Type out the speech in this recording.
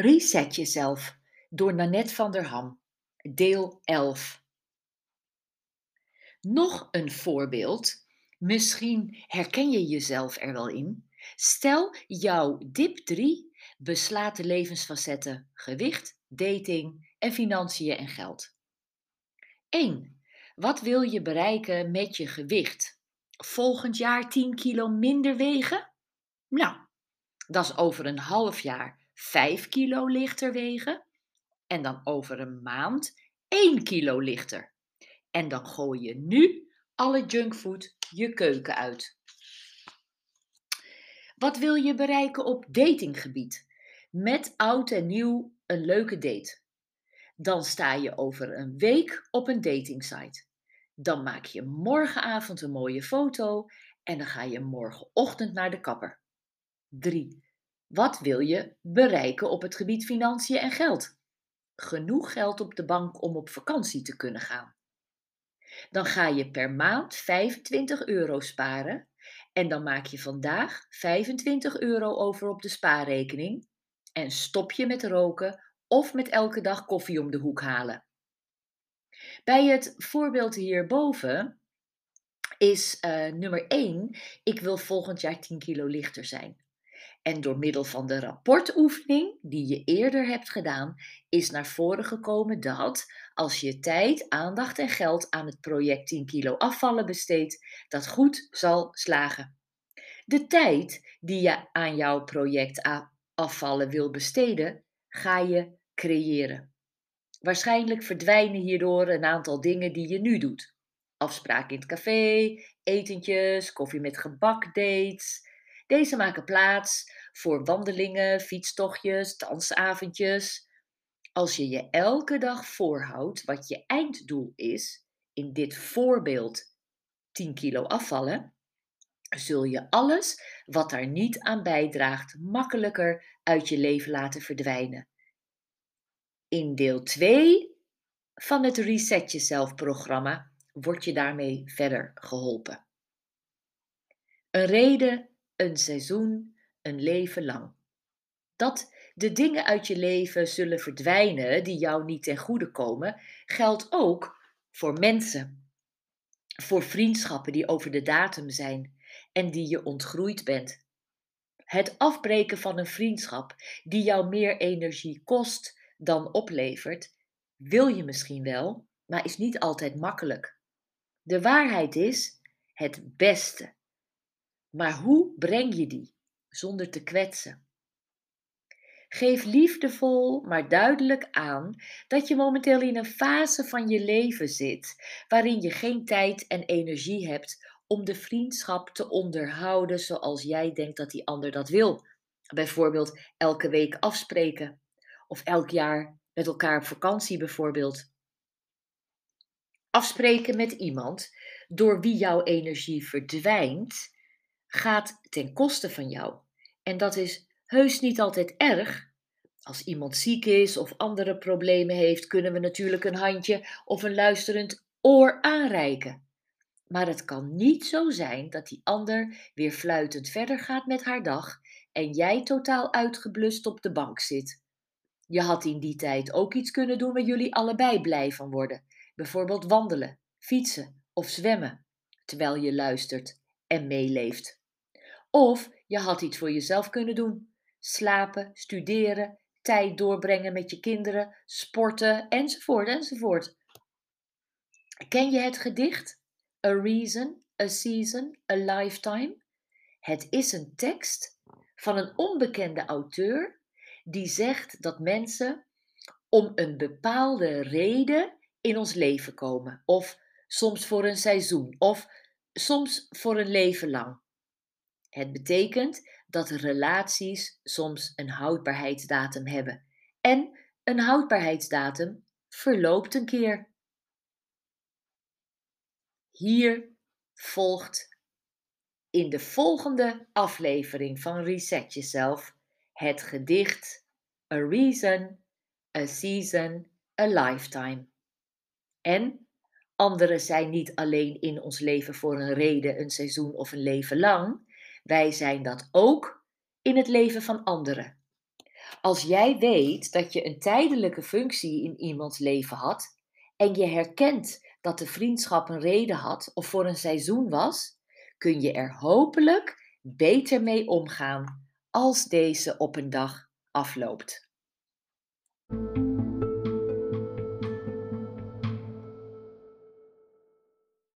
Reset jezelf door Nanette van der Ham, deel 11. Nog een voorbeeld. Misschien herken je jezelf er wel in. Stel, jouw dip 3 beslaat de levensfacetten gewicht, dating en financiën en geld. 1. Wat wil je bereiken met je gewicht? Volgend jaar 10 kilo minder wegen? Nou, dat is over een half jaar 5 kilo lichter wegen. En dan over een maand 1 kilo lichter. En dan gooi je nu alle junkfood je keuken uit. Wat wil je bereiken op datinggebied? Met oud en nieuw een leuke date. Dan sta je over een week op een datingsite. Dan maak je morgenavond een mooie foto en dan ga je morgenochtend naar de kapper. 3. Wat wil je bereiken op het gebied financiën en geld? Genoeg geld op de bank om op vakantie te kunnen gaan. Dan ga je per maand 25 euro sparen en dan maak je vandaag 25 euro over op de spaarrekening en stop je met roken of met elke dag koffie om de hoek halen. Bij het voorbeeld hierboven is uh, nummer 1, ik wil volgend jaar 10 kilo lichter zijn. En door middel van de rapportoefening die je eerder hebt gedaan, is naar voren gekomen dat als je tijd, aandacht en geld aan het project 10 kilo afvallen besteedt, dat goed zal slagen. De tijd die je aan jouw project afvallen wil besteden, ga je creëren. Waarschijnlijk verdwijnen hierdoor een aantal dingen die je nu doet. Afspraken in het café, etentjes, koffie met gebak dates. Deze maken plaats voor wandelingen, fietstochtjes, dansavondjes. Als je je elke dag voorhoudt wat je einddoel is, in dit voorbeeld 10 kilo afvallen, zul je alles wat daar niet aan bijdraagt makkelijker uit je leven laten verdwijnen. In deel 2 van het Reset Jezelf programma word je daarmee verder geholpen. Een reden, een seizoen, een leven lang. Dat de dingen uit je leven zullen verdwijnen die jou niet ten goede komen, geldt ook voor mensen. Voor vriendschappen die over de datum zijn en die je ontgroeid bent. Het afbreken van een vriendschap die jou meer energie kost dan oplevert, wil je misschien wel, maar is niet altijd makkelijk. De waarheid is het beste. Maar hoe breng je die zonder te kwetsen? Geef liefdevol, maar duidelijk aan dat je momenteel in een fase van je leven zit waarin je geen tijd en energie hebt om de vriendschap te onderhouden zoals jij denkt dat die ander dat wil. Bijvoorbeeld elke week afspreken of elk jaar met elkaar op vakantie bijvoorbeeld. Afspreken met iemand door wie jouw energie verdwijnt, gaat ten koste van jou. En dat is heus niet altijd erg. Als iemand ziek is of andere problemen heeft, kunnen we natuurlijk een handje of een luisterend oor aanreiken. Maar het kan niet zo zijn dat die ander weer fluitend verder gaat met haar dag en jij totaal uitgeblust op de bank zit. Je had in die tijd ook iets kunnen doen waar jullie allebei blij van worden. Bijvoorbeeld wandelen, fietsen of zwemmen, terwijl je luistert en meeleeft. Of je had iets voor jezelf kunnen doen. Slapen, studeren, tijd doorbrengen met je kinderen, sporten enzovoort enzovoort. Ken je het gedicht? A Reason, A Season, A Lifetime? Het is een tekst van een onbekende auteur die zegt dat mensen om een bepaalde reden in ons leven komen. Of soms voor een seizoen, of soms voor een leven lang. Het betekent dat relaties soms een houdbaarheidsdatum hebben. En een houdbaarheidsdatum verloopt een keer. Hier volgt in de volgende aflevering van Reset Jezelf het gedicht A Reason, A Season, A Lifetime. En anderen zijn niet alleen in ons leven voor een reden, een seizoen of een leven lang. Wij zijn dat ook in het leven van anderen. Als jij weet dat je een tijdelijke functie in iemands leven had en je herkent dat de vriendschap een reden had of voor een seizoen was, kun je er hopelijk beter mee omgaan als deze op een dag afloopt.